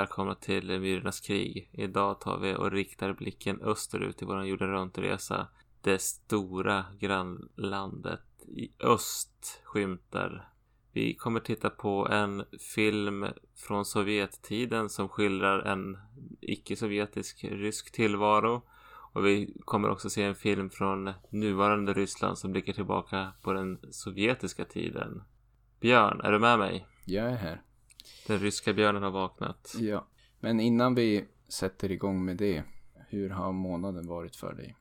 Välkomna till Myrornas krig. Idag tar vi och riktar blicken österut i vår jorden runt-resa. Det stora grannlandet i öst skymtar. Vi kommer titta på en film från Sovjettiden som skildrar en icke-sovjetisk rysk tillvaro. Och vi kommer också se en film från nuvarande Ryssland som blickar tillbaka på den sovjetiska tiden. Björn, är du med mig? Jag är här. Den ryska björnen har vaknat. Ja. Men innan vi sätter igång med det. Hur har månaden varit för dig?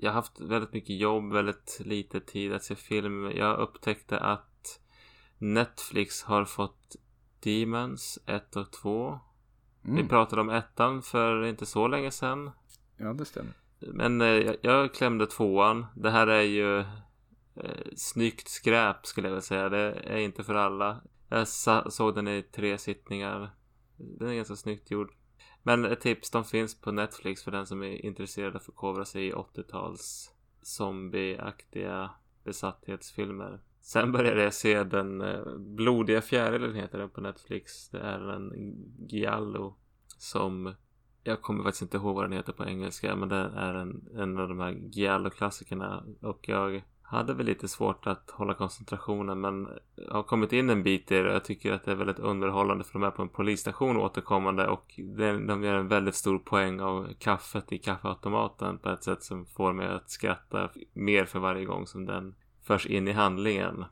Jag har haft väldigt mycket jobb, väldigt lite tid att se film. Jag upptäckte att Netflix har fått Demons 1 och 2. Mm. Vi pratade om ettan för inte så länge sedan. Ja, det stämmer. Men eh, jag, jag klämde tvåan. Det här är ju eh, snyggt skräp skulle jag vilja säga. Det är inte för alla. Jag såg den i tre sittningar. Den är ganska snyggt gjord. Men ett tips, de finns på Netflix för den som är intresserad av att förkovra sig i 80-tals zombieaktiga besatthetsfilmer. Sen började jag se den eh, blodiga fjärilen heter den på Netflix. Det är en giallo som jag kommer faktiskt inte ihåg vad den heter på engelska men det är en, en av de här giallo-klassikerna och jag hade väl lite svårt att hålla koncentrationen men har kommit in en bit i det och jag tycker att det är väldigt underhållande för de är på en polisstation återkommande och de gör en väldigt stor poäng av kaffet i kaffeautomaten på ett sätt som får mig att skratta mer för varje gång som den förs in i handlingen.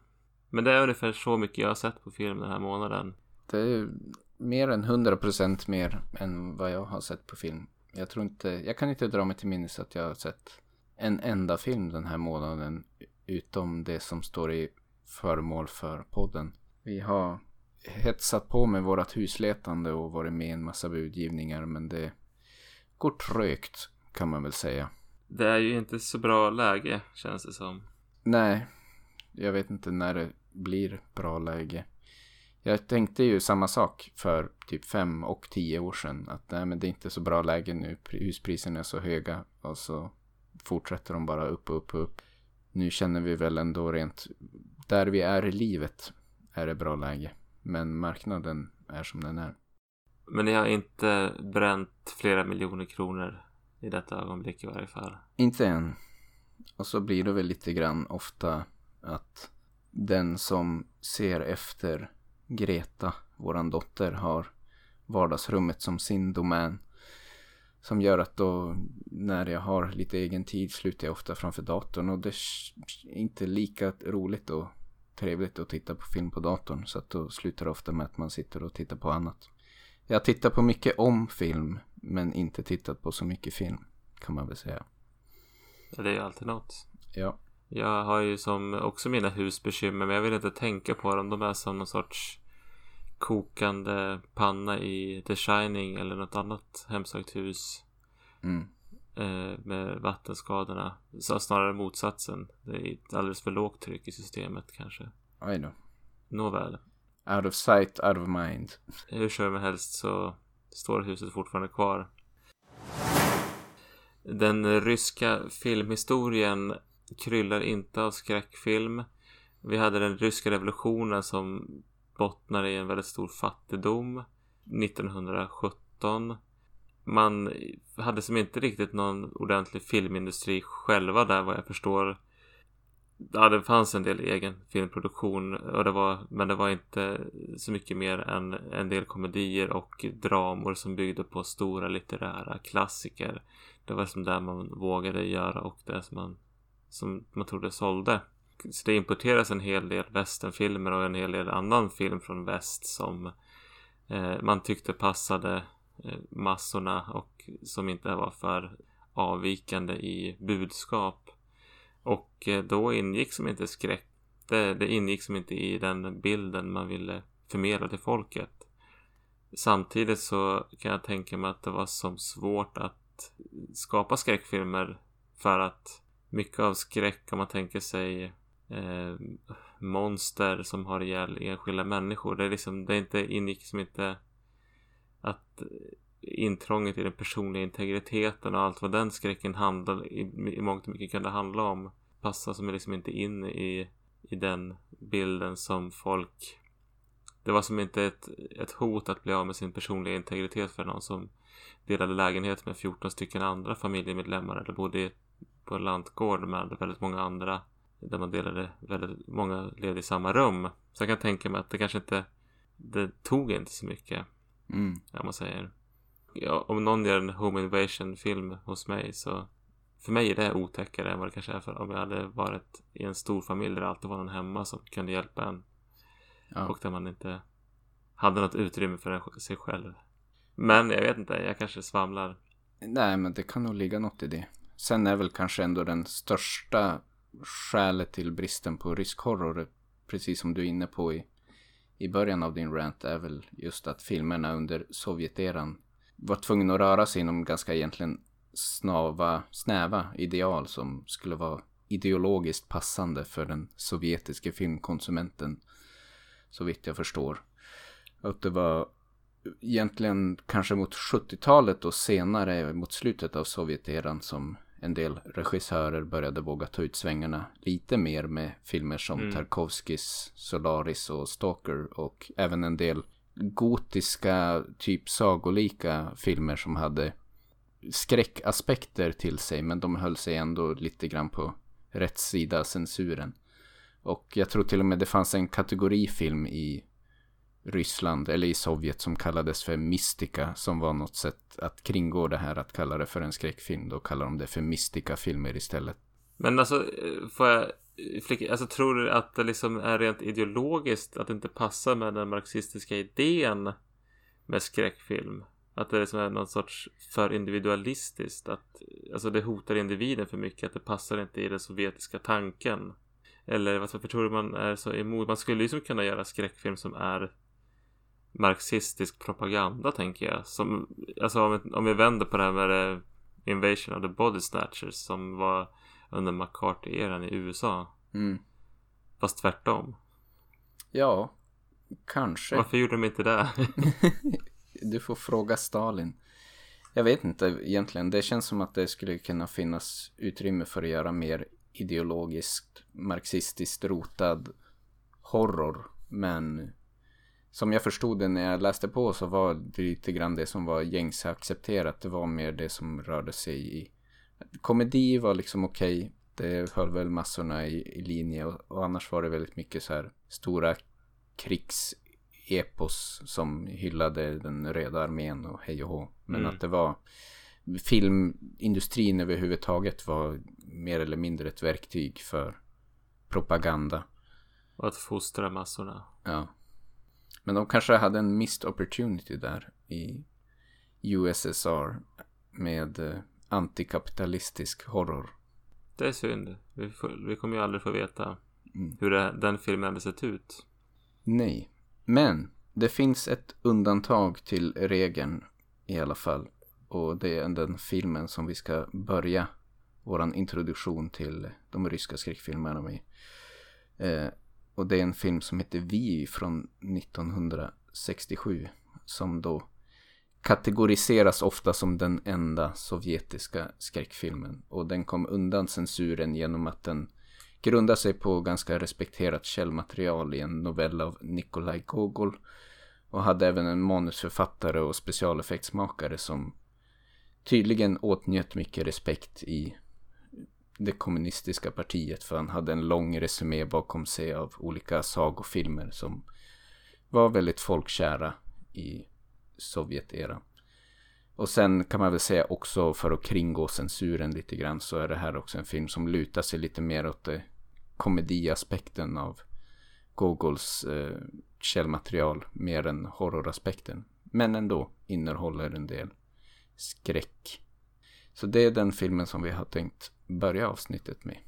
Men det är ungefär så mycket jag har sett på film den här månaden. Det är mer än 100% mer än vad jag har sett på film. Jag tror inte, jag kan inte dra mig till minnes att jag har sett en enda film den här månaden utom det som står i föremål för podden. Vi har hetsat på med vårat husletande och varit med i en massa budgivningar men det går trögt kan man väl säga. Det är ju inte så bra läge känns det som. Nej, jag vet inte när det blir bra läge. Jag tänkte ju samma sak för typ fem och tio år sedan. Att nej men det är inte så bra läge nu. Huspriserna är så höga. Och så fortsätter de bara upp och upp och upp. Nu känner vi väl ändå rent där vi är i livet är det bra läge. Men marknaden är som den är. Men ni har inte bränt flera miljoner kronor i detta ögonblick i varje fall? Inte än. Och så blir det väl lite grann ofta att den som ser efter Greta, våran dotter, har vardagsrummet som sin domän. Som gör att då när jag har lite egen tid slutar jag ofta framför datorn och det är inte lika roligt och trevligt att titta på film på datorn så att då slutar det ofta med att man sitter och tittar på annat. Jag tittar på mycket om film men inte tittat på så mycket film kan man väl säga. Det är ju alltid något. Ja. Jag har ju som också mina husbekymmer men jag vill inte tänka på dem. De är som någon sorts kokande panna i The Shining eller något annat hemsökt hus. Mm. Eh, med vattenskadorna. Så snarare motsatsen. Det är ett alldeles för lågt tryck i systemet kanske. I know. Nåväl. Out of sight, out of mind. Hur som helst så står huset fortfarande kvar. Den ryska filmhistorien kryllar inte av skräckfilm. Vi hade den ryska revolutionen som bottnar i en väldigt stor fattigdom 1917. Man hade som inte riktigt någon ordentlig filmindustri själva där vad jag förstår. Ja, det fanns en del egen filmproduktion och det var, men det var inte så mycket mer än en del komedier och dramor som byggde på stora litterära klassiker. Det var som där man vågade göra och det som man, som man trodde sålde så det importeras en hel del västernfilmer och en hel del annan film från väst som eh, man tyckte passade eh, massorna och som inte var för avvikande i budskap. Och eh, då ingick som inte skräck. Det, det ingick som inte i den bilden man ville förmedla till folket. Samtidigt så kan jag tänka mig att det var som svårt att skapa skräckfilmer för att mycket av skräck om man tänker sig eh, monster som har ihjäl enskilda människor. Det är liksom, det är inte, ingick som inte att eh, intrånget i den personliga integriteten och allt vad den skräcken handlar i, i mångt och mycket kunde handla om passar som liksom inte in i, i den bilden som folk Det var som inte ett, ett hot att bli av med sin personliga integritet för någon som delade lägenhet med 14 stycken andra familjemedlemmar eller bodde på en lantgård med väldigt många andra där man delade väldigt många led i samma rum. Så jag kan tänka mig att det kanske inte det tog inte så mycket. Mm. Om man säger. Ja, om någon gör en home invasion film hos mig så för mig är det otäckare än vad det kanske är för om jag hade varit i en stor familj där det alltid var någon hemma som kunde hjälpa en. Ja. Och där man inte hade något utrymme för sig själv. Men jag vet inte, jag kanske svamlar. Nej, men det kan nog ligga något i det. Sen är väl kanske ändå den största skälet till bristen på rysk horror, precis som du är inne på i, i början av din rant, är väl just att filmerna under Sovjeteran var tvungna att röra sig inom ganska egentligen snava, snäva ideal som skulle vara ideologiskt passande för den sovjetiska filmkonsumenten. Så vitt jag förstår. Att det var egentligen kanske mot 70-talet och senare mot slutet av Sovjeteran som en del regissörer började våga ta ut svängarna lite mer med filmer som mm. Tarkovskis Solaris och Stalker och även en del gotiska, typ sagolika filmer som hade skräckaspekter till sig men de höll sig ändå lite grann på rätt sida censuren. Och jag tror till och med det fanns en kategorifilm i Ryssland eller i Sovjet som kallades för Mystika som var något sätt att kringgå det här att kalla det för en skräckfilm. Då kallar de det för Mystika-filmer istället. Men alltså, eh, får jag eh, flika, alltså tror du att det liksom är rent ideologiskt att det inte passar med den marxistiska idén med skräckfilm? Att det liksom är någon sorts för individualistiskt. Att, eh, alltså det hotar individen för mycket. Att det passar inte i den sovjetiska tanken. Eller varför tror du man är så emot? Man skulle ju liksom kunna göra skräckfilm som är marxistisk propaganda tänker jag. Som, alltså om, om vi vänder på det här med det, Invasion of the Body Snatchers som var under McCarthy-eran i USA. Mm. Fast tvärtom. Ja, kanske. Varför gjorde de inte det? du får fråga Stalin. Jag vet inte egentligen. Det känns som att det skulle kunna finnas utrymme för att göra mer ideologiskt marxistiskt rotad horror. Men som jag förstod det när jag läste på så var det lite grann det som var gängse accepterat. Det var mer det som rörde sig i komedi var liksom okej. Okay. Det höll väl massorna i, i linje och, och, annars var det väldigt mycket så här stora krigsepos som hyllade den röda armén och hej och hå. Men mm. att det var filmindustrin överhuvudtaget var mer eller mindre ett verktyg för propaganda. Och att fostra massorna. Ja. Men de kanske hade en missed opportunity där i USSR med eh, antikapitalistisk horror. Det är synd. Vi, får, vi kommer ju aldrig få veta mm. hur det, den filmen hade sett ut. Nej, men det finns ett undantag till regeln i alla fall. Och det är den filmen som vi ska börja våran introduktion till de ryska skräckfilmerna med. Eh, och det är en film som heter Vi från 1967. Som då kategoriseras ofta som den enda sovjetiska skräckfilmen. Och den kom undan censuren genom att den grundar sig på ganska respekterat källmaterial i en novell av Nikolaj Gogol. Och hade även en manusförfattare och specialeffektsmakare som tydligen åtnjöt mycket respekt i det kommunistiska partiet för han hade en lång resumé bakom sig av olika sagofilmer som var väldigt folkkära i Sovjeteran. Och sen kan man väl säga också för att kringgå censuren lite grann så är det här också en film som lutar sig lite mer åt det komediaspekten av Gogols eh, källmaterial mer än horroraspekten. Men ändå innehåller en del skräck. Så det är den filmen som vi har tänkt börja avsnittet med.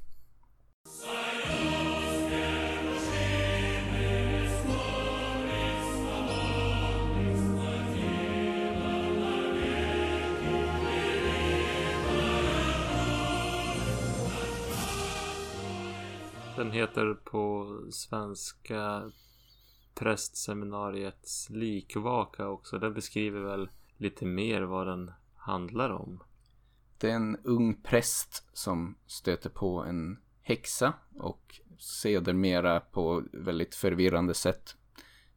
Den heter på svenska Prästseminariets likvaka också. Den beskriver väl lite mer vad den handlar om. Det är en ung präst som stöter på en häxa och sedermera på väldigt förvirrande sätt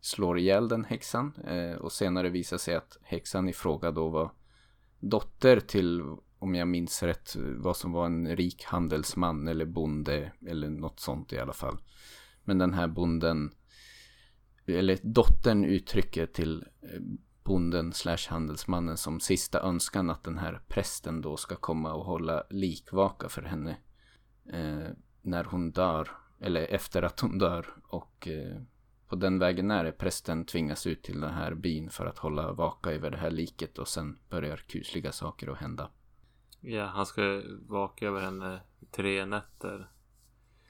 slår ihjäl den häxan. Eh, och senare visar sig att häxan i fråga då var dotter till, om jag minns rätt, vad som var en rik handelsman eller bonde eller något sånt i alla fall. Men den här bonden, eller dottern uttrycker till eh, bonden slash handelsmannen som sista önskan att den här prästen då ska komma och hålla likvaka för henne. Eh, när hon dör, eller efter att hon dör. Och eh, på den vägen är det prästen tvingas ut till den här byn för att hålla vaka över det här liket och sen börjar kusliga saker att hända. Ja, han ska vaka över henne tre nätter.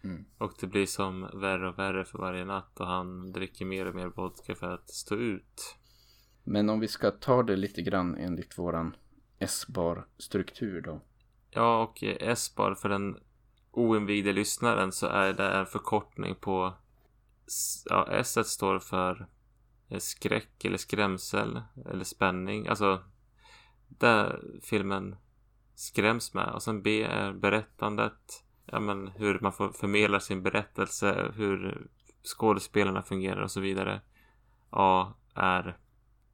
Mm. Och det blir som värre och värre för varje natt och han dricker mer och mer vodka för att stå ut. Men om vi ska ta det lite grann enligt våran S-bar struktur då. Ja, och S-bar för den oinvigde lyssnaren så är det en förkortning på ja, S står för skräck eller skrämsel eller spänning. Alltså där filmen skräms med. Och sen B är berättandet. Ja, men hur man får förmedla sin berättelse, hur skådespelarna fungerar och så vidare. A är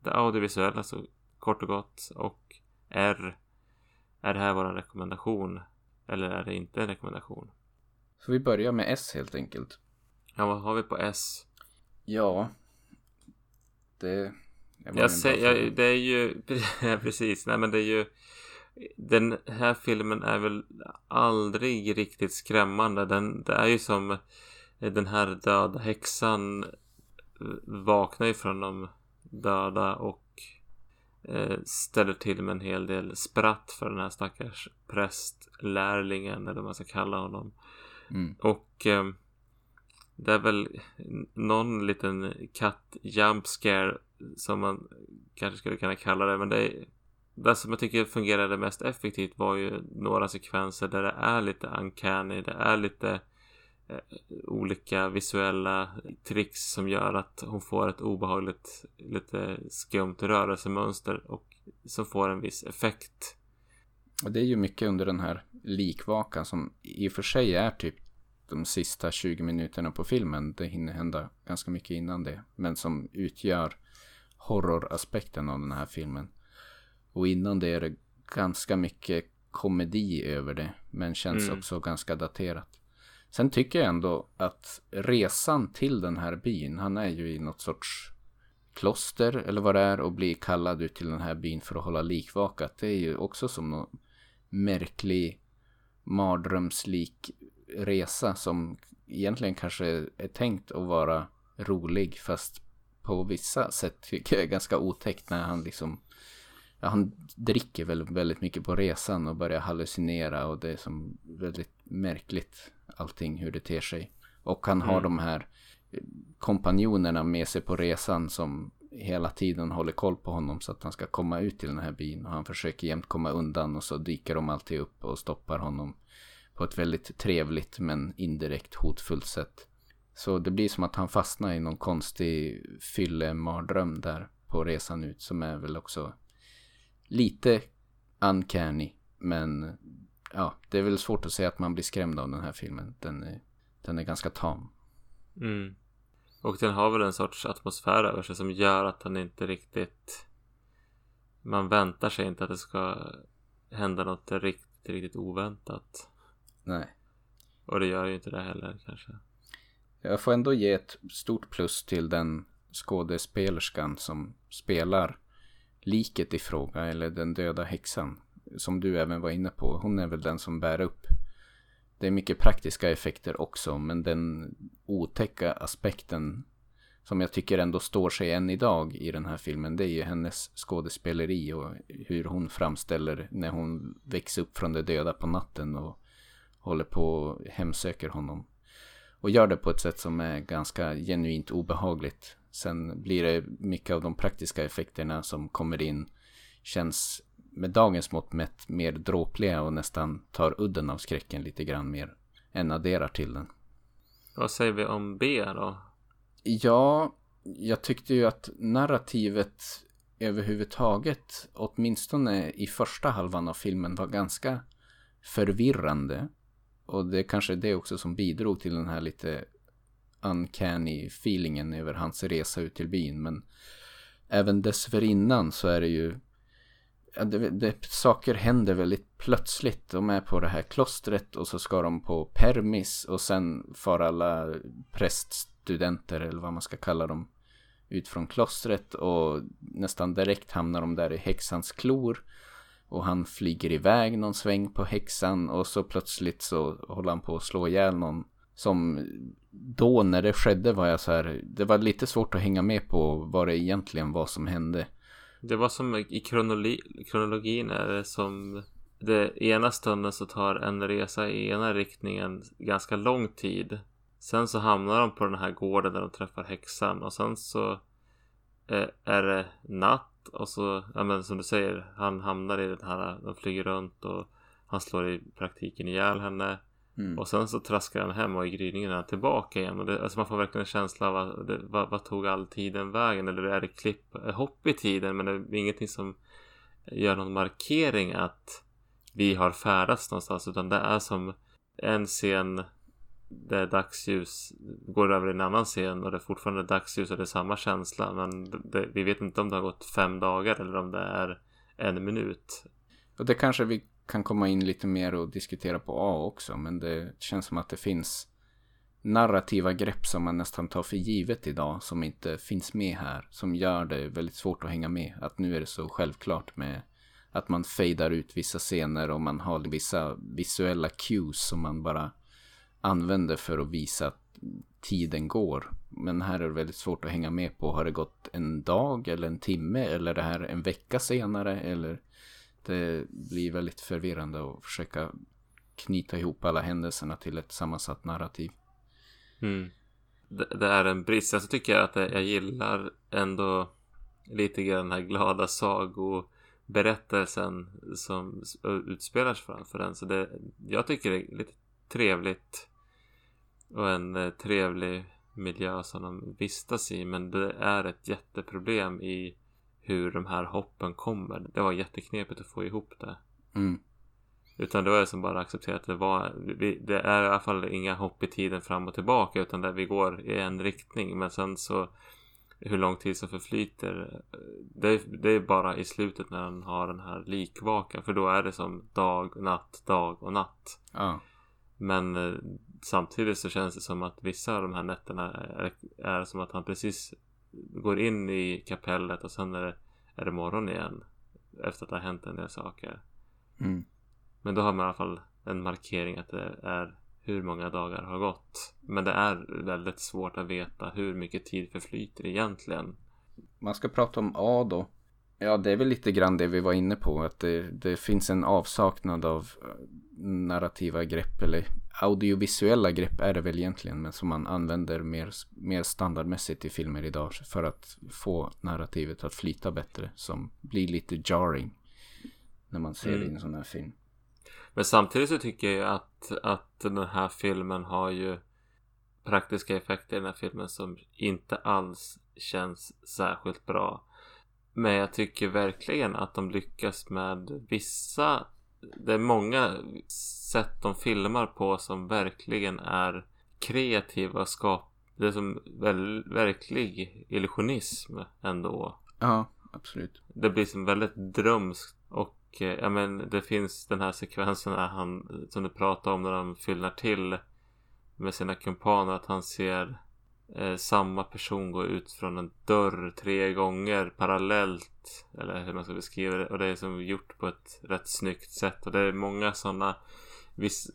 det audiovisuella, så kort och gott. Och R är det här vår rekommendation eller är det inte en rekommendation? Så vi börjar med S helt enkelt. Ja, vad har vi på S? Ja, det... Jag säger, ja, det är ju, precis, nej men det är ju Den här filmen är väl aldrig riktigt skrämmande. Den, det är ju som den här döda häxan vaknar ju från de döda och Eh, ställer till med en hel del spratt för den här stackars prästlärlingen eller vad man ska kalla honom. Mm. Och eh, det är väl någon liten katt jump scare som man kanske skulle kunna kalla det. Men det, är, det som jag tycker fungerade mest effektivt var ju några sekvenser där det är lite uncanny. Det är lite olika visuella tricks som gör att hon får ett obehagligt, lite skumt rörelsemönster och som får en viss effekt. Och det är ju mycket under den här likvakan som i och för sig är typ de sista 20 minuterna på filmen. Det hinner hända ganska mycket innan det. Men som utgör horroraspekten av den här filmen. Och innan det är det ganska mycket komedi över det. Men känns mm. också ganska daterat. Sen tycker jag ändå att resan till den här byn, han är ju i något sorts kloster eller vad det är och blir kallad ut till den här byn för att hålla likvakat. Det är ju också som någon märklig mardrömslik resa som egentligen kanske är tänkt att vara rolig fast på vissa sätt tycker jag är ganska otäckt när han liksom ja, han dricker väl väldigt mycket på resan och börjar hallucinera och det är som väldigt märkligt allting hur det ter sig. Och han har mm. de här kompanjonerna med sig på resan som hela tiden håller koll på honom så att han ska komma ut till den här byn. Och han försöker jämt komma undan och så dyker de alltid upp och stoppar honom på ett väldigt trevligt men indirekt hotfullt sätt. Så det blir som att han fastnar i någon konstig fyllemardröm där på resan ut som är väl också lite uncanny men ja, det är väl svårt att säga att man blir skrämd av den här filmen. Den är, den är ganska tam. Mm. Och den har väl en sorts atmosfär över sig som gör att den inte riktigt... Man väntar sig inte att det ska hända något riktigt, riktigt oväntat. Nej. Och det gör ju inte det heller kanske. Jag får ändå ge ett stort plus till den skådespelerskan som spelar liket i fråga, eller den döda häxan som du även var inne på, hon är väl den som bär upp. Det är mycket praktiska effekter också, men den otäcka aspekten som jag tycker ändå står sig än idag i den här filmen, det är ju hennes skådespeleri och hur hon framställer när hon växer upp från de döda på natten och håller på och hemsöker honom. Och gör det på ett sätt som är ganska genuint obehagligt. Sen blir det mycket av de praktiska effekterna som kommer in känns med dagens mått mätt mer dråpliga och nästan tar udden av skräcken lite grann mer än adderar till den. Vad säger vi om B då? Ja, jag tyckte ju att narrativet överhuvudtaget, åtminstone i första halvan av filmen, var ganska förvirrande. Och det är kanske det också som bidrog till den här lite uncanny feelingen över hans resa ut till byn. Men även dessförinnan så är det ju ja, det, det, saker händer väldigt plötsligt. De är på det här klostret och så ska de på permis och sen far alla präststudenter eller vad man ska kalla dem ut från klostret och nästan direkt hamnar de där i häxans klor. Och han flyger iväg någon sväng på häxan och så plötsligt så håller han på att slå ihjäl någon. Som då när det skedde var jag så här, det var lite svårt att hänga med på vad det egentligen var som hände. Det var som i kronologi, kronologin är det som det ena stunden så tar en resa i ena riktningen ganska lång tid. Sen så hamnar de på den här gården där de träffar häxan och sen så eh, är det natt och så, ja men som du säger, han hamnar i den här, de flyger runt och han slår i praktiken ihjäl henne. Mm. Och sen så traskar han hem och i gryningen är han tillbaka igen. Och det, alltså man får verkligen en känsla av att det, vad, vad, tog all tiden vägen? Eller är det klipp, hopp i tiden? Men det är ingenting som gör någon markering att vi har färdats någonstans. Utan det är som en scen där dagsljus går över i en annan scen och det är fortfarande dagsljus och det är samma känsla. Men det, vi vet inte om det har gått fem dagar eller om det är en minut. Och det kanske vi kan komma in lite mer och diskutera på A också. Men det känns som att det finns narrativa grepp som man nästan tar för givet idag. Som inte finns med här. Som gör det väldigt svårt att hänga med. Att nu är det så självklart med att man fejdar ut vissa scener och man har vissa visuella cues som man bara använder för att visa att tiden går. Men här är det väldigt svårt att hänga med på. Har det gått en dag eller en timme eller det här en vecka senare eller det blir väldigt förvirrande att försöka knyta ihop alla händelserna till ett sammansatt narrativ. Mm. Det, det, är en brist. Sen så tycker jag att jag gillar ändå lite grann den här glada sagoberättelsen som utspelar sig framför den. Så det, jag tycker det är lite trevligt och en eh, trevlig miljö som de vistas i. Men det är ett jätteproblem i hur de här hoppen kommer. Det var jätteknepigt att få ihop det. Mm. Utan det var jag som bara accepterat att det var, det är i alla fall inga hopp i tiden fram och tillbaka utan där vi går i en riktning. Men sen så hur lång tid som förflyter. Det, det är bara i slutet när han har den här likvaka. För då är det som dag, natt, dag och natt. Ja. Men eh, samtidigt så känns det som att vissa av de här nätterna är, är som att han precis går in i kapellet och sen är det, är det morgon igen. Efter att det har hänt en del saker. Mm. Men då har man i alla fall en markering att det är hur många dagar har gått. Men det är väldigt svårt att veta hur mycket tid förflyter egentligen. Man ska prata om A då. Ja, det är väl lite grann det vi var inne på. Att det, det finns en avsaknad av narrativa grepp eller audiovisuella grepp är det väl egentligen men som man använder mer, mer standardmässigt i filmer idag för att få narrativet att flyta bättre som blir lite jarring när man ser mm. det i en sån här film. Men samtidigt så tycker jag att, att den här filmen har ju praktiska effekter i den här filmen som inte alls känns särskilt bra. Men jag tycker verkligen att de lyckas med vissa det är många sätt de filmar på som verkligen är kreativa och skap det är som väl, verklig illusionism ändå. Ja, absolut. Det blir som väldigt drömskt och eh, ja men det finns den här sekvensen när han som du pratade om när de fyllnar till med sina kumpaner att han ser eh, samma person gå ut från en dörr tre gånger parallellt. Eller hur man ska beskriva det. Och det är som gjort på ett rätt snyggt sätt. Och det är många sådana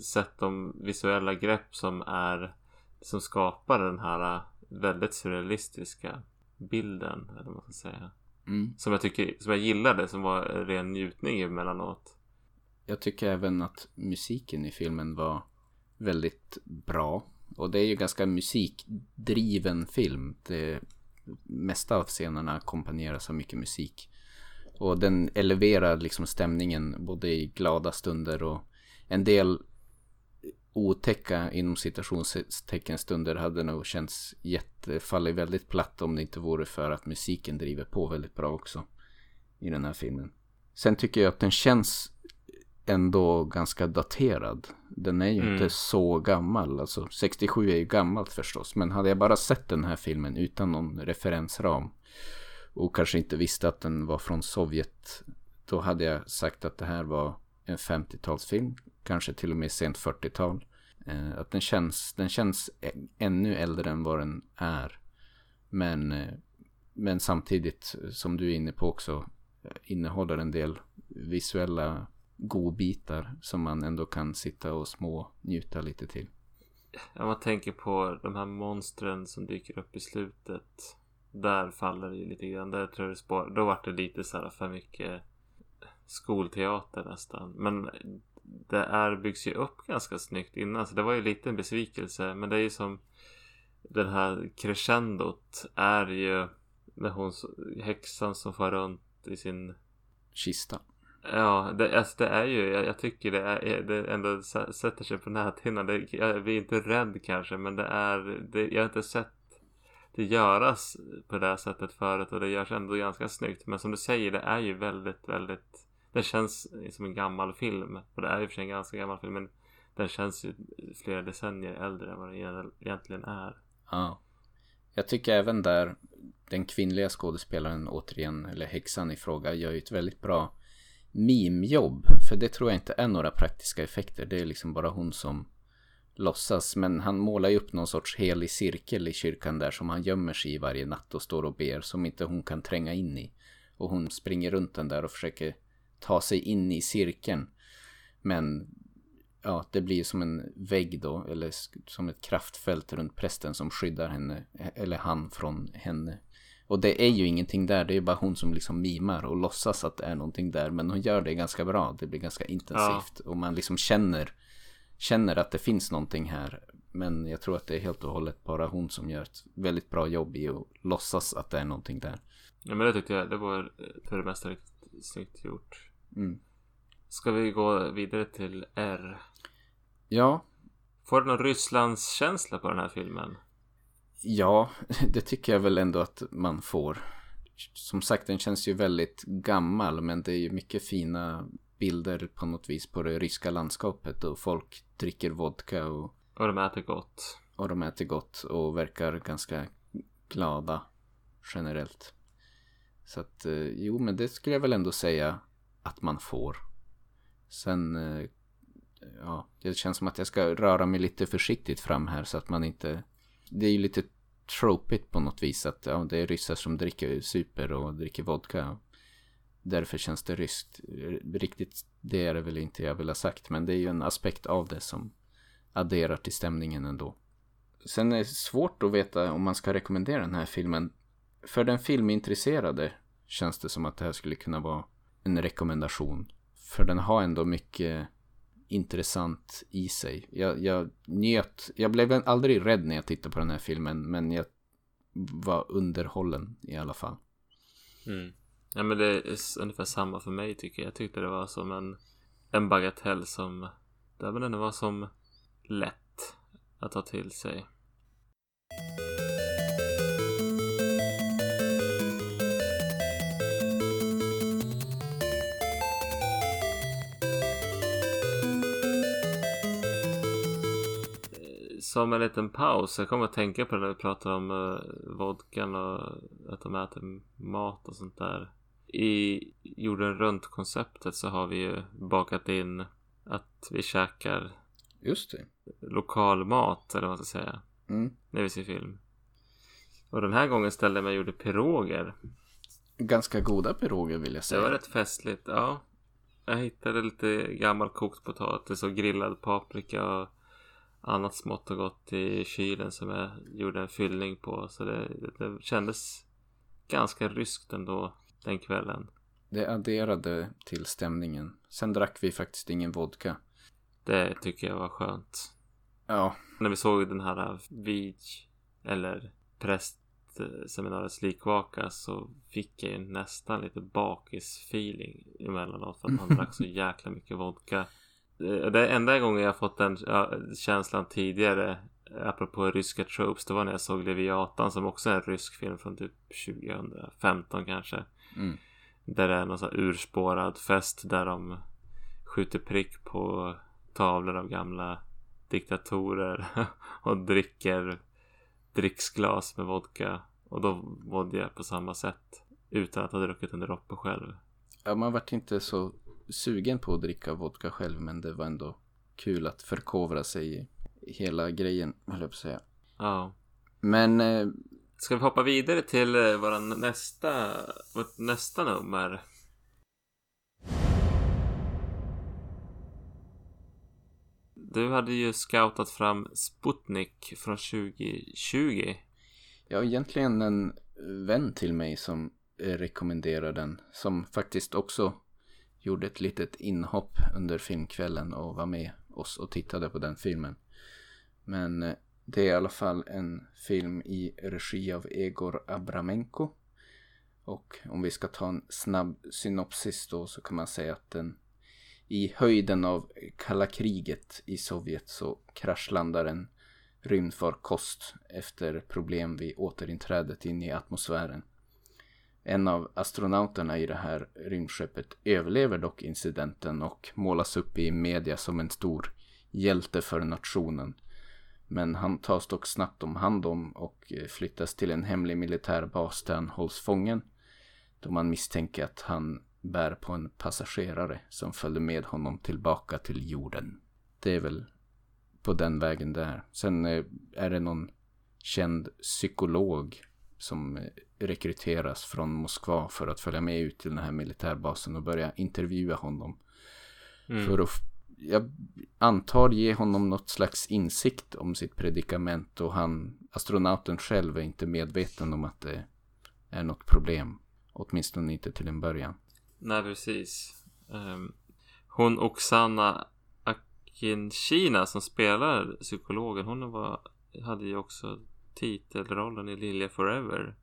sätt om visuella grepp som är som skapar den här väldigt surrealistiska bilden. Eller vad man ska säga. Mm. Som jag tycker, som jag gillade, som var ren njutning emellanåt. Jag tycker även att musiken i filmen var väldigt bra. Och det är ju ganska musikdriven film. Det mesta av scenerna ackompanjeras av mycket musik. Och den eleverar liksom stämningen både i glada stunder och en del otäcka inom citationstecken stunder hade nog känts jättefallit väldigt platt om det inte vore för att musiken driver på väldigt bra också i den här filmen. Sen tycker jag att den känns ändå ganska daterad. Den är ju Mm. inte så gammal. Alltså 67 är ju gammalt förstås. Men hade jag bara sett den här filmen utan någon referensram. Och kanske inte visste att den var från Sovjet. Då hade jag sagt att det här var en 50-talsfilm. Kanske till och med sent 40-tal. Eh, att den känns, den känns ännu äldre än vad den är. Men, eh, men samtidigt som du är inne på också eh, innehåller en del visuella godbitar som man ändå kan sitta och små njuta lite till. Om man tänker på de här monstren som dyker upp i slutet. Där faller det ju lite grann. Där tror jag det spår. Då vart det lite så här för mycket skolteater nästan. Men det är, byggs ju upp ganska snyggt innan. Så det var ju lite en besvikelse. Men det är ju som den här crescendot är ju när hon, häxan som far runt i sin Kista. Ja, det, alltså det är ju, jag, jag tycker det är, det ändå sätter sig på näthinnan. Det, jag blir inte rädd kanske, men det är, det, jag har inte sett det göras på det här sättet förut och det görs ändå ganska snyggt. Men som du säger, det är ju väldigt, väldigt, det känns som en gammal film. Och det är ju för sig en ganska gammal film, men den känns ju flera decennier äldre än vad den egentligen är. Ja. Jag tycker även där den kvinnliga skådespelaren återigen, eller häxan i fråga, gör ju ett väldigt bra mimjobb. För det tror jag inte är några praktiska effekter. Det är liksom bara hon som låtsas. Men han målar ju upp någon sorts helig cirkel i kyrkan där som han gömmer sig i varje natt och står och ber. Som inte hon kan tränga in i. Och hon springer runt den där och försöker ta sig in i cirkeln. Men ja, det blir som en vägg då, eller som ett kraftfält runt prästen som skyddar henne, eller han från henne. Och det är ju ingenting där, det är bara hon som liksom mimar och låtsas att det är någonting där. Men hon gör det ganska bra, det blir ganska intensivt. Och man liksom känner, känner att det finns någonting här. Men jag tror att det är helt och hållet bara hon som gör ett väldigt bra jobb i att låtsas att det är någonting där. Ja, men det tyckte jag, det var för det mesta riktigt snyggt gjort. Mm. Ska vi gå vidare till R? Ja, Får du någon Rysslandskänsla på den här filmen? Ja, det tycker jag väl ändå att man får. Som sagt, den känns ju väldigt gammal, men det är ju mycket fina bilder på något vis på det ryska landskapet och folk dricker vodka och, Och de äter gott. och de äter gott och verkar ganska glada generellt. Så att, eh, jo, men det skulle jag väl ändå säga att man får. Sen, eh, ja, det känns som att jag ska röra mig lite försiktigt fram här så att man inte det är ju lite tropigt på något vis att ja, det är ryssar som dricker super och dricker vodka. Därför känns det ryskt. Riktigt det är det väl inte jag vill ha sagt. Men det är ju en aspekt av det som adderar till stämningen ändå. Sen är det svårt att veta om man ska rekommendera den här filmen. För den filmintresserade känns det som att det här skulle kunna vara en rekommendation. För den har ändå mycket intressant i sig. Jag, jag njöt, jag blev aldrig rädd när jag tittade på den här filmen, men jag var underhållen i alla fall. Mm. Ja men det är ungefär samma för mig tycker jag. Jag tyckte det var som en, en bagatell som, det men den var som lätt att ta till sig. Som en liten paus. Jag kommer att tänka på det när vi pratar om uh, vodkan och att de äter mat och sånt där. I jorden runt konceptet så har vi ju bakat in att vi käkar Just det. lokal mat eller vad man ska säga. Mm. När vi ser film. Och den här gången ställde jag mig och gjorde piroger. Ganska goda piroger vill jag Det säga. var rätt festligt, ja. Jag hittade lite gammal kokt potatis och grillad paprika och annat smått och gott i kylen som jag gjorde en fyllning på. Så det, det, det kändes ganska ryskt ändå den kvällen. Det adderade till stämningen. Sen drack vi faktiskt ingen vodka. Det tycker jag var skönt. Ja, När vi såg den här Vig eller prästseminariets likvaka så fick jag ju nästan lite bakis-feeling emellanåt för att han drack så jäkla mycket vodka. Det det enda gången jag fått den känslan tidigare apropå ryska tropes det var när jag såg Leviatan som också är en rysk film från typ 2015 kanske. mm. Där det är någon sån här urspårad fest där de skjuter prick på tavlor av gamla diktatorer och dricker dricksglas med vodka och då mådde jag på samma sätt utan att ha druckit en droppe själv. Ja, man vart inte så sugen på att dricka vodka själv men det var ändå kul att förkovra sig i hela grejen, höll jag på att säga. Ja. Men eh, Ska vi hoppa vidare till eh, våran nästa, vårt nästa nummer? Du hade ju scoutat fram Sputnik från 2020. ja, egentligen en vän till mig som rekommenderar den. Som faktiskt också gjorde ett litet inhopp under filmkvällen och var med oss och tittade på den filmen. Men eh, det är i alla fall en film i regi av Egor Abramenko. Och om vi ska ta en snabb synopsis då så kan man säga att den i höjden av kalla kriget i Sovjet så kraschlandar en rymdfarkost efter problem vid återinträdet in i atmosfären. En av astronauterna i det här rymdskeppet överlever dock incidenten och målas upp i media som en stor hjälte för nationen. Men han tas dock snabbt om hand om och eh, flyttas till en hemlig militärbas där han hålls fången. Då man misstänker att han bär på en passagerare som följde med honom tillbaka till jorden. Det är väl på den vägen där. Sen eh, är det någon känd psykolog som eh, rekryteras från Moskva för att följa med ut till den här militärbasen och börja intervjua honom. Mm. För att, jag antar, ge honom något slags insikt om sitt predikament och han, astronauten själv, är inte medveten om att det är något problem. Åtminstone inte till en början. Nej, precis. Ehm, hon Oksana Akinshina som spelar psykologen, hon var, hade ju också titelrollen i Lilja Forever.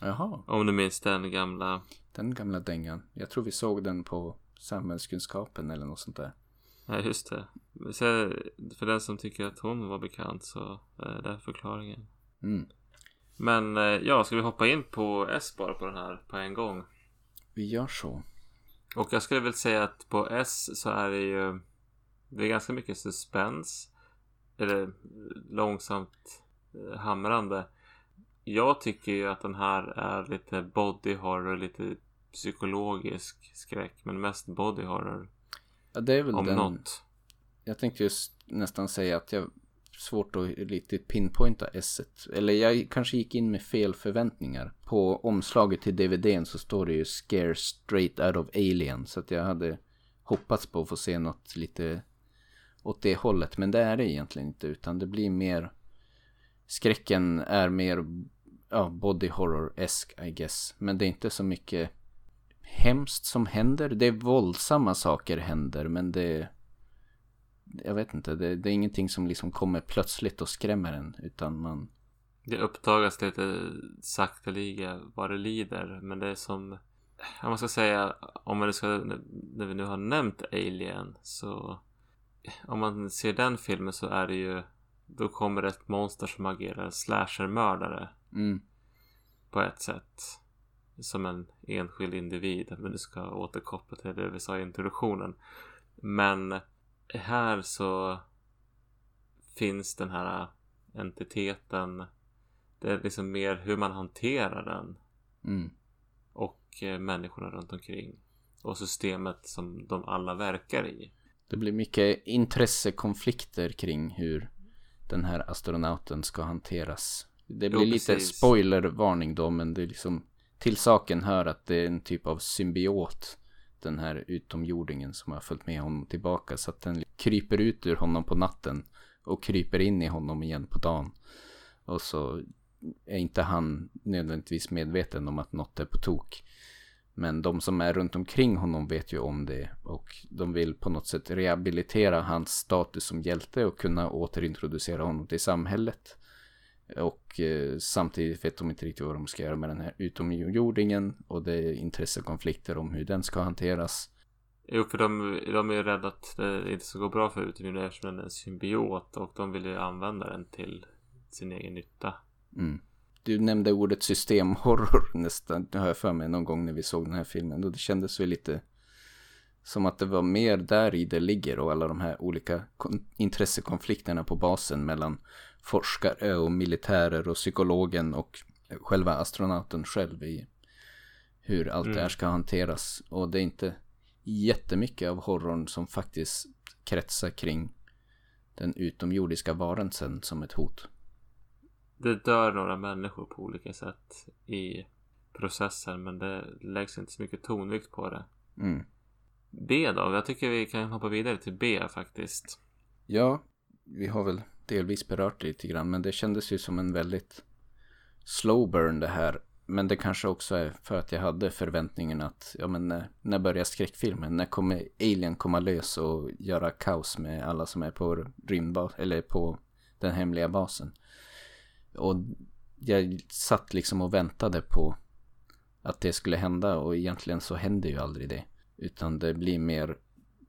Jaha, Om du minns den gamla. den gamla dängan. Jag tror vi såg den på samhällskunskapen eller något sånt där. Nej, just det. Så för den som tycker att hon var bekant så är det förklaringen. Mm. Men eh, ja, ska vi hoppa in på S bara på den här på en gång? Vi gör så. Och jag skulle väl säga att på S så är det ju Det är ganska mycket suspens Eller långsamt eh, hamrande Jag tycker ju att den här är lite body horror, lite psykologisk skräck Men mest body horror Ja, det är väl om den. något Jag tänkte just nästan säga att jag svårt att riktigt pinpointa s Eller jag kanske gick in med fel förväntningar. På omslaget till DVDn så står det ju Scare Straight Out of Alien. Så att jag hade hoppats på att få se något lite åt det hållet. Men det är det egentligen inte. Utan det blir mer... Skräcken är mer ja, body horror-esk I guess. Men det är inte så mycket hemskt som händer. Det är våldsamma saker händer. Men det jag vet inte, det, det, är ingenting som liksom kommer plötsligt och skrämmer en. Utan man... Det uppdagas lite sakteliga vad det lider. Men det är som... Om man ska säga, om man ska, när vi nu har nämnt Alien så... Om man ser den filmen så är det ju... Då kommer ett monster som agerar slashermördare. Mm. På ett sätt. Som en enskild individ. Men du ska återkoppla till det vi sa i introduktionen. Men här så finns den här entiteten. Det är liksom mer hur man hanterar den. Mm. Och eh, människorna runt omkring. Och systemet som de alla verkar i. Det blir mycket intressekonflikter kring hur den här astronauten ska hanteras. Det blir Jo, lite spoilervarning då, men det är liksom till saken hör att det är en typ av symbiot. Den här utomjordingen som har följt med honom tillbaka. Så att den kryper ut ur honom på natten och kryper in i honom igen på dagen. Och så är inte han nödvändigtvis medveten om att något är på tok. Men de som är runt omkring honom vet ju om det. Och de vill på något sätt rehabilitera hans status som hjälte och kunna återintroducera honom till samhället. Och eh, samtidigt vet de inte riktigt vad de ska göra med den här utomjordingen. Och det är intressekonflikter om hur den ska hanteras. Jo, för de, de är ju rädda att det inte ska gå bra för utomjordingar eftersom den är en symbiot. Och de vill ju använda den till sin egen nytta. Mm. Du nämnde ordet systemhorror nästan, det har jag för mig någon gång när vi såg den här filmen. Och det kändes väl lite Som att det var mer där i det ligger och alla de här olika intressekonflikterna på basen mellan forskare och militärer och psykologen och själva astronauten själv i hur allt mm. det här ska hanteras. Och det är inte jättemycket av horrorn som faktiskt kretsar kring den utomjordiska varelsen som ett hot. Det dör några människor på olika sätt i processen men det läggs inte så mycket tonvikt på det. Mm. B då? Jag tycker vi kan hoppa vidare till B faktiskt. Ja, vi har väl delvis berört det lite grann men det kändes ju som en väldigt slow burn det här. Men det kanske också är för att jag hade förväntningen att, ja men när, när börjar skräckfilmen? När kommer Alien komma lös och göra kaos med alla som är på rymdbas, eller på den hemliga basen? Och jag satt liksom och väntade på att det skulle hända och egentligen så händer ju aldrig det. Utan det blir mer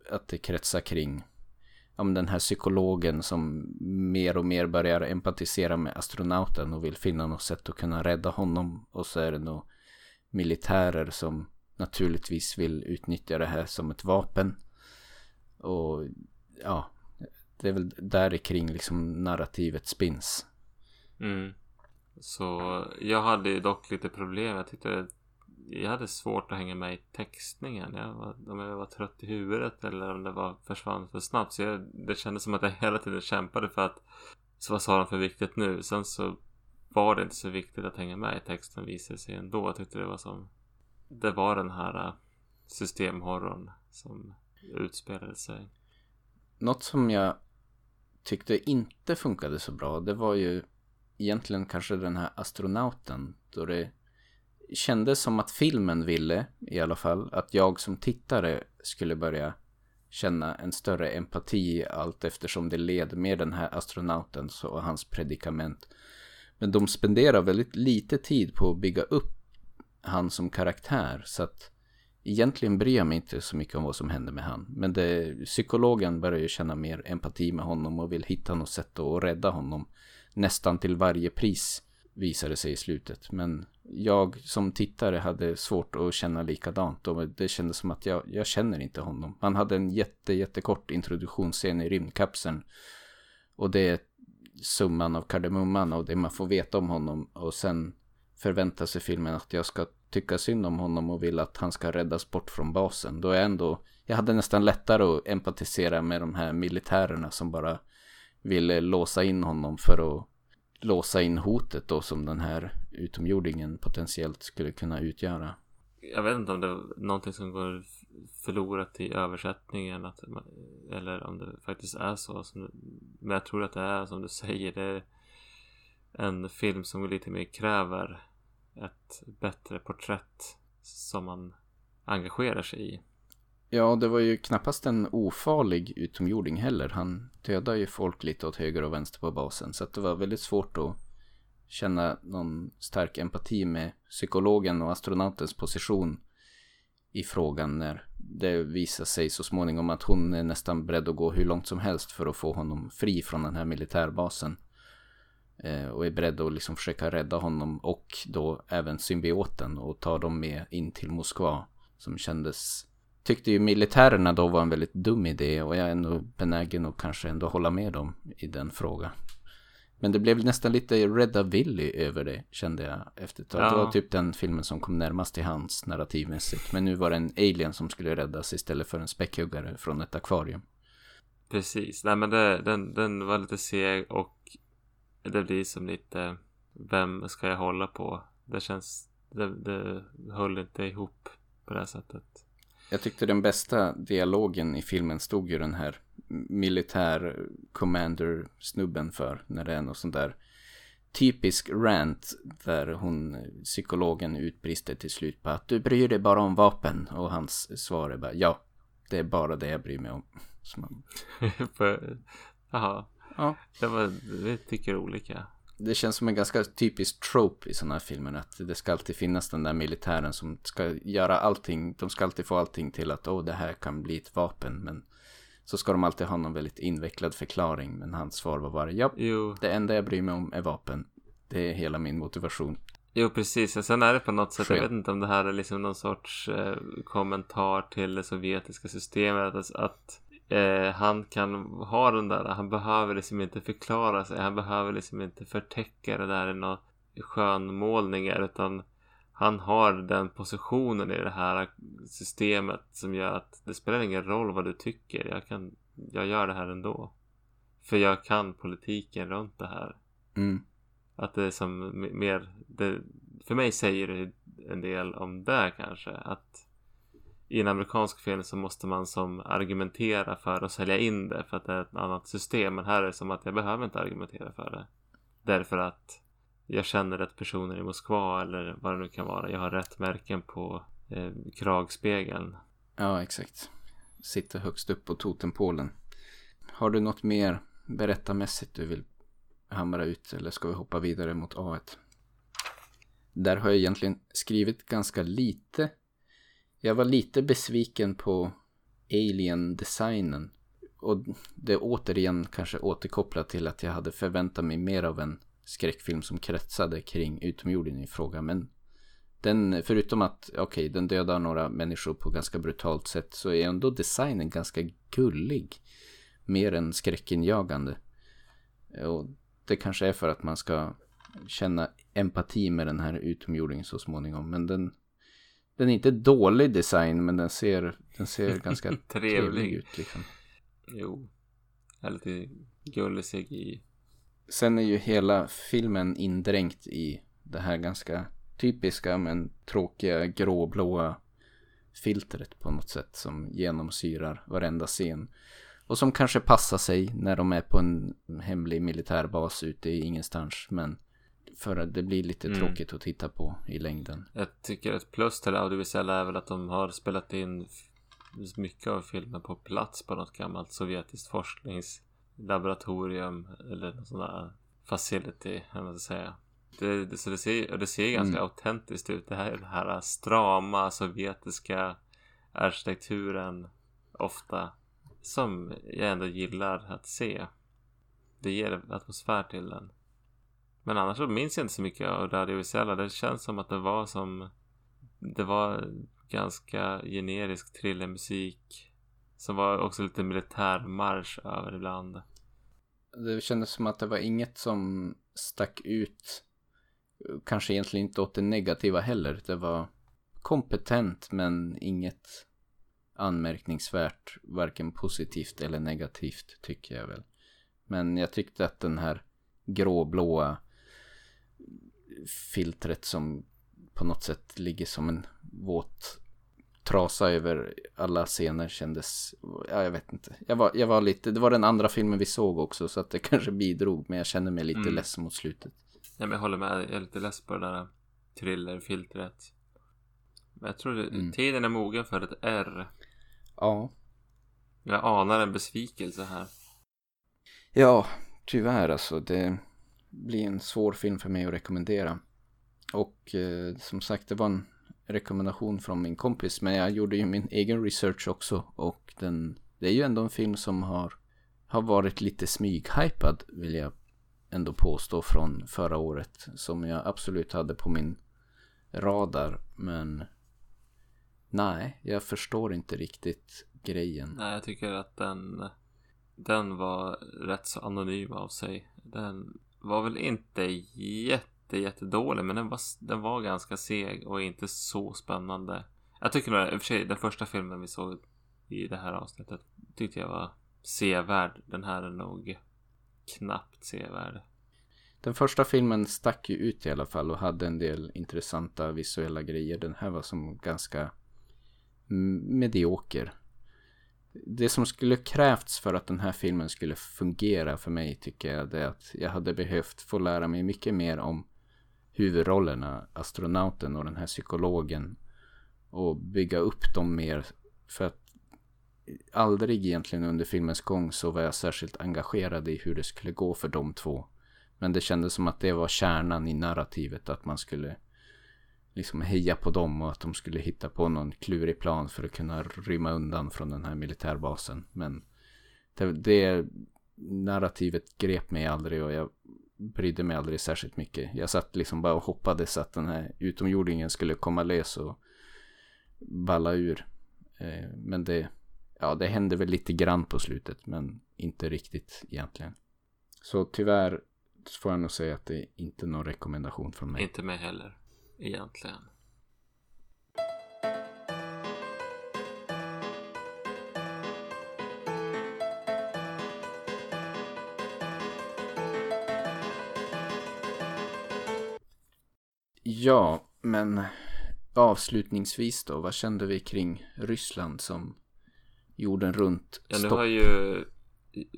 att det kretsar kring om den här psykologen som mer och mer börjar empatisera med astronauten och vill finna något sätt att kunna rädda honom. Och så är det nog militärer som naturligtvis vill utnyttja det här som ett vapen. Och ja, det är väl där kring liksom narrativet spins. Mm. Så jag hade dock lite problem. Jag tyckte jag hade svårt att hänga med i textningen. Jag var, om jag var trött i huvudet eller om det var försvann för snabbt. Så jag, det kändes som att jag hela tiden kämpade för att så vad sa de för viktigt nu? Sen så var det inte så viktigt att hänga med i texten visade sig ändå. Jag tyckte det var som det var den här äh, systemhorrorn som utspelade sig. Något som jag tyckte inte funkade så bra det var ju egentligen kanske den här astronauten då det kändes som att filmen ville, i alla fall, att jag som tittare skulle börja känna en större empati allt eftersom det led med den här astronauten och hans predikament. Men de spenderar väldigt lite tid på att bygga upp han som karaktär så att egentligen bryr jag mig inte så mycket om vad som händer med han. Men det, psykologen börjar ju känna mer empati med honom och vill hitta något sätt att rädda honom nästan till varje pris visade sig i slutet. Men jag som tittare hade svårt att känna likadant och det kändes som att jag, jag känner inte honom. Han hade en jätte, jättekort introduktionsscen i rymdkapseln och det är summan av kardemumman och det man får veta om honom och sen förväntar sig filmen att jag ska tycka synd om honom och vill att han ska räddas bort från basen. Då är jag ändå, jag hade nästan lättare att empatisera med de här militärerna som bara ville låsa in honom för att låsa in hotet då som den här utomjordingen potentiellt skulle kunna utgöra. Jag vet inte om det är någonting som går förlorat i översättningen att, eller om det faktiskt är så. Men jag tror att det är som du säger. Det är en film som lite mer kräver ett bättre porträtt som man engagerar sig i. Ja, det var ju knappast en ofarlig utomjording heller. Han dödade ju folk lite åt höger och vänster på basen. Så att det var väldigt svårt att känna någon stark empati med psykologen och astronautens position i frågan när det visar sig så småningom att hon är nästan beredd att gå hur långt som helst för att få honom fri från den här militärbasen. Eh, och är beredd att liksom försöka rädda honom och då även symbioten och ta dem med in till Moskva. Som kändes tyckte ju militärerna då var en väldigt dum idé och jag är ändå benägen att kanske ändå hålla med dem i den frågan. Men det blev nästan lite Redda Willy över det kände jag efter ett tag. Ja. Det var typ den filmen som kom närmast till hans narrativmässigt. Men nu var det en alien som skulle räddas istället för en späckhuggare från ett akvarium. Precis, nej men det, den, den var lite seg och det blir som lite Vem ska jag hålla på? Det känns Det, det höll inte ihop på det här sättet. Jag tyckte den bästa dialogen i filmen stod ju den här militär commander snubben för. När det är något sånt där typisk rant där hon, psykologen utbrister till slut på att du bryr dig bara om vapen. Och hans svar är bara ja, det är bara det jag bryr mig om. Jaha. Ja. Det var, vi tycker olika det känns som en ganska typisk trope i sådana här filmer. Att det ska alltid finnas den där militären som ska göra allting. De ska alltid få allting till att oh, det här kan bli ett vapen. Men så ska de alltid ha någon väldigt invecklad förklaring. Men hans svar var bara ja, det enda jag bryr mig om är vapen. Det är hela min motivation. Jo, precis. Och sen är det på något sätt, Sken. jag vet inte om det här är liksom någon sorts eh, kommentar till det sovjetiska systemet. Att, att eh, han kan ha den där, han behöver liksom inte förklara sig. Han behöver liksom inte förtäcka det där i några skönmålningar. Utan han har den positionen i det här systemet som gör att det spelar ingen roll vad du tycker. Jag, kan, jag gör det här ändå. För jag kan politiken runt det här. Mm. Att det är som mer, det, för mig säger det en del om det kanske. Att i en amerikansk film så måste man som argumentera för att sälja in det för att det är ett annat system. Men här är det som att jag behöver inte argumentera för det. Därför att jag känner rätt personer i Moskva eller vad det nu kan vara. Jag har rätt märken på eh, kragspegeln. Ja, exakt. Sitter högst upp på totempålen. Har du något mer berättarmässigt du vill hamra ut eller ska vi hoppa vidare mot A1? Där har jag egentligen skrivit ganska lite. Jag var lite besviken på Alien-designen. Och det är återigen kanske återkopplat till att jag hade förväntat mig mer av en skräckfilm som kretsade kring utomjordingen i fråga. Men den, förutom att, okej, okay, den dödar några människor på ganska brutalt sätt så är ändå designen ganska gullig. Mer än skräckinjagande. Och det kanske är för att man ska känna empati med den här utomjordingen så småningom. Men den, den är inte dålig design men den ser, den ser ganska Trevlig. trevlig ut. Liksom. Jo, är lite gullig CGI. Sen är ju hela filmen indränkt i det här ganska typiska men tråkiga gråblåa filtret på något sätt som genomsyrar varenda scen. Och som kanske passar sig när de är på en hemlig militärbas ute i ingenstans. Men för att det blir lite Mm. tråkigt att titta på i längden. Jag tycker ett plus till det audiovisuella är väl att de har spelat in mycket av filmen på plats på något gammalt sovjetiskt forskningslaboratorium eller någon sån där facility, eller man ska säga. Det, det, så det ser, det ser ganska Mm. autentiskt ut. Det här, den här strama sovjetiska arkitekturen ofta som jag ändå gillar att se. Det ger atmosfär till den. Men annars så minns jag inte så mycket av det audiovisuella. Det känns som att det var som... Det var ganska generisk thrillermusik. Som var också lite militärmarsch över ibland. Det kändes som att det var inget som stack ut. Kanske egentligen inte åt det negativa heller. Det var kompetent men inget anmärkningsvärt. Varken positivt eller negativt tycker jag väl. Men jag tyckte att den här gråblåa filtret som på något sätt ligger som en våt trasa över alla scener kändes, ja jag vet inte. Jag var, jag var lite, det var den andra filmen vi såg också så att det kanske bidrog men jag kände mig lite Mm. ledsen mot slutet. Ja, men jag håller med. Jag är lite less på det där thrillerfiltret. Men jag tror det, Mm. tiden är mogen för ett R. Ja. Jag anar en besvikelse här. Ja, tyvärr alltså. Det bli en svår film för mig att rekommendera. Och eh, som sagt, det var en rekommendation från min kompis. Men jag gjorde ju min egen research också. Och den, det är ju ändå en film som har, har varit lite smyghypad, vill jag ändå påstå, från förra året. Som jag absolut hade på min radar. Men nej, jag förstår inte riktigt grejen. Nej, jag tycker att den, den var rätt så anonym av sig. Den var väl inte jätte, jättedålig, men den var, den var ganska seg och inte så spännande. Jag tycker nog, i och för sig, den första filmen vi såg i det här avsnittet tyckte jag var sevärd. Den här är nog knappt sevärd. Den första filmen stack ju ut i alla fall och hade en del intressanta visuella grejer. Den här var som ganska medioker. Det som skulle krävts för att den här filmen skulle fungera för mig tycker jag det är att jag hade behövt få lära mig mycket mer om huvudrollerna, astronauten och den här psykologen och bygga upp dem mer för att aldrig egentligen under filmens gång så var jag särskilt engagerad i hur det skulle gå för de två. Men det kändes som att det var kärnan i narrativet. Att man skulle liksom heja på dem och att de skulle hitta på någon klurig plan för att kunna rymma undan från den här militärbasen. Men det, det narrativet grep mig aldrig och jag brydde mig aldrig särskilt mycket. Jag satt liksom bara och hoppades att den här utomjordingen skulle komma lös och balla ur. Eh, men det, ja, det hände väl lite grann på slutet, men inte riktigt egentligen. Så tyvärr får jag nog säga att det är inte någon rekommendation från mig. Inte mig heller, egentligen. Ja, men avslutningsvis då, vad kände vi kring Ryssland som jorden runt Ja, nu har ju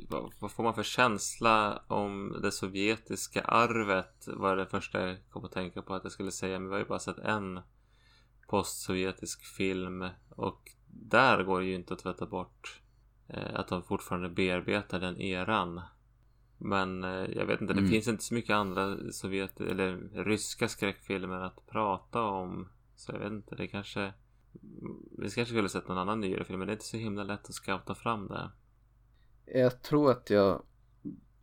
vad, vad, får man för känsla om det sovjetiska arvet? Var det första jag kom att tänka på att jag skulle säga. Men vi har ju bara sett en postsovjetisk film och där går det ju inte att tvätta bort eh, att de fortfarande bearbetar den eran. Men eh, jag vet inte, det mm. finns inte så mycket andra sovjet eller ryska skräckfilmer att prata om. Så jag vet inte, det kanske vi kanske skulle sett någon annan nyare film men det är inte så himla lätt att scouta fram det. Jag tror att jag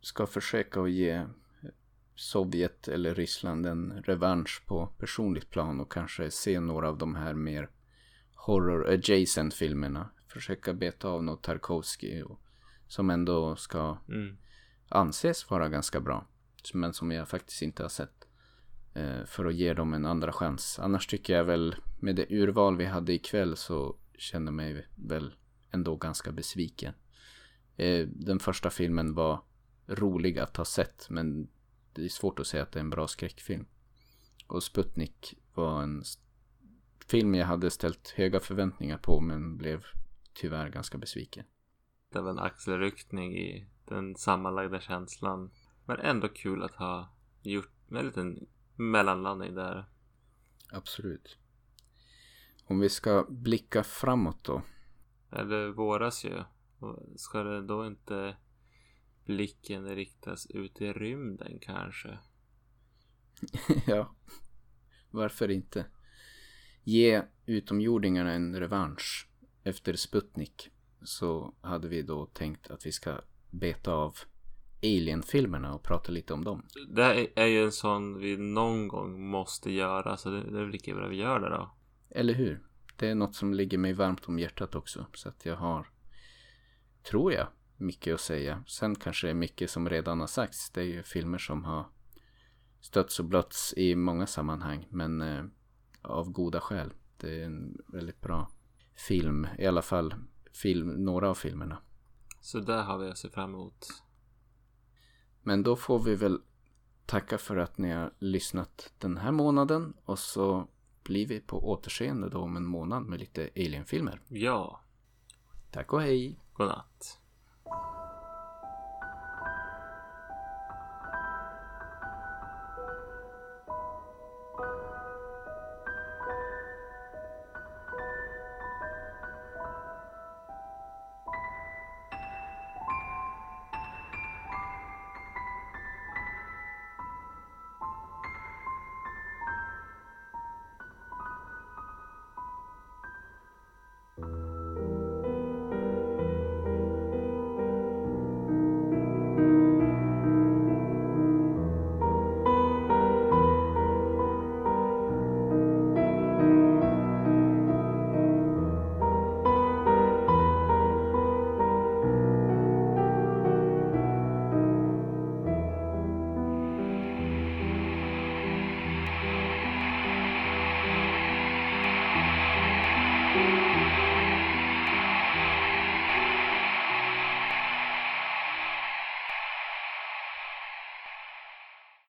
ska försöka att ge Sovjet eller Ryssland en revansch på personligt plan och kanske se några av de här mer horror adjacent filmerna. Försöka beta av något Tarkovsky och, som ändå ska mm. anses vara ganska bra. Men som jag faktiskt inte har sett. Eh, för att ge dem en andra chans. Annars tycker jag väl med det urval vi hade ikväll så känner mig väl ändå ganska besviken. Eh, den första filmen var rolig att ha sett men det är svårt att säga att det är en bra skräckfilm. Och Sputnik var en film jag hade ställt höga förväntningar på men blev tyvärr ganska besviken. Det var en axelryckning i den sammanlagda känslan. Men ändå kul att ha gjort en liten mellanlandning där. Absolut. Om vi ska blicka framåt då. Eller våras ju. Ska det då inte blicken riktas ut i rymden kanske? ja, varför inte? Ge utomjordingarna en revansch. Efter Sputnik så hade vi då tänkt att vi ska beta av Alien-filmerna och prata lite om dem. Det är ju en sån vi någon gång måste göra så det är väl lika bra vi gör det då. Eller hur? Det är något som ligger mig varmt om hjärtat också. Så att jag har tror jag, mycket att säga. Sen kanske det är mycket som redan har sagts. Det är ju filmer som har stötts och blötts i många sammanhang. Men eh, av goda skäl. Det är en väldigt bra film. I alla fall film, några av filmerna. Så där har vi att se fram emot. Men då får vi väl tacka för att ni har lyssnat den här månaden. Och så blir vi på återseende då om en månad med lite Alien-filmer. Ja. Tack och hej. Godnatt.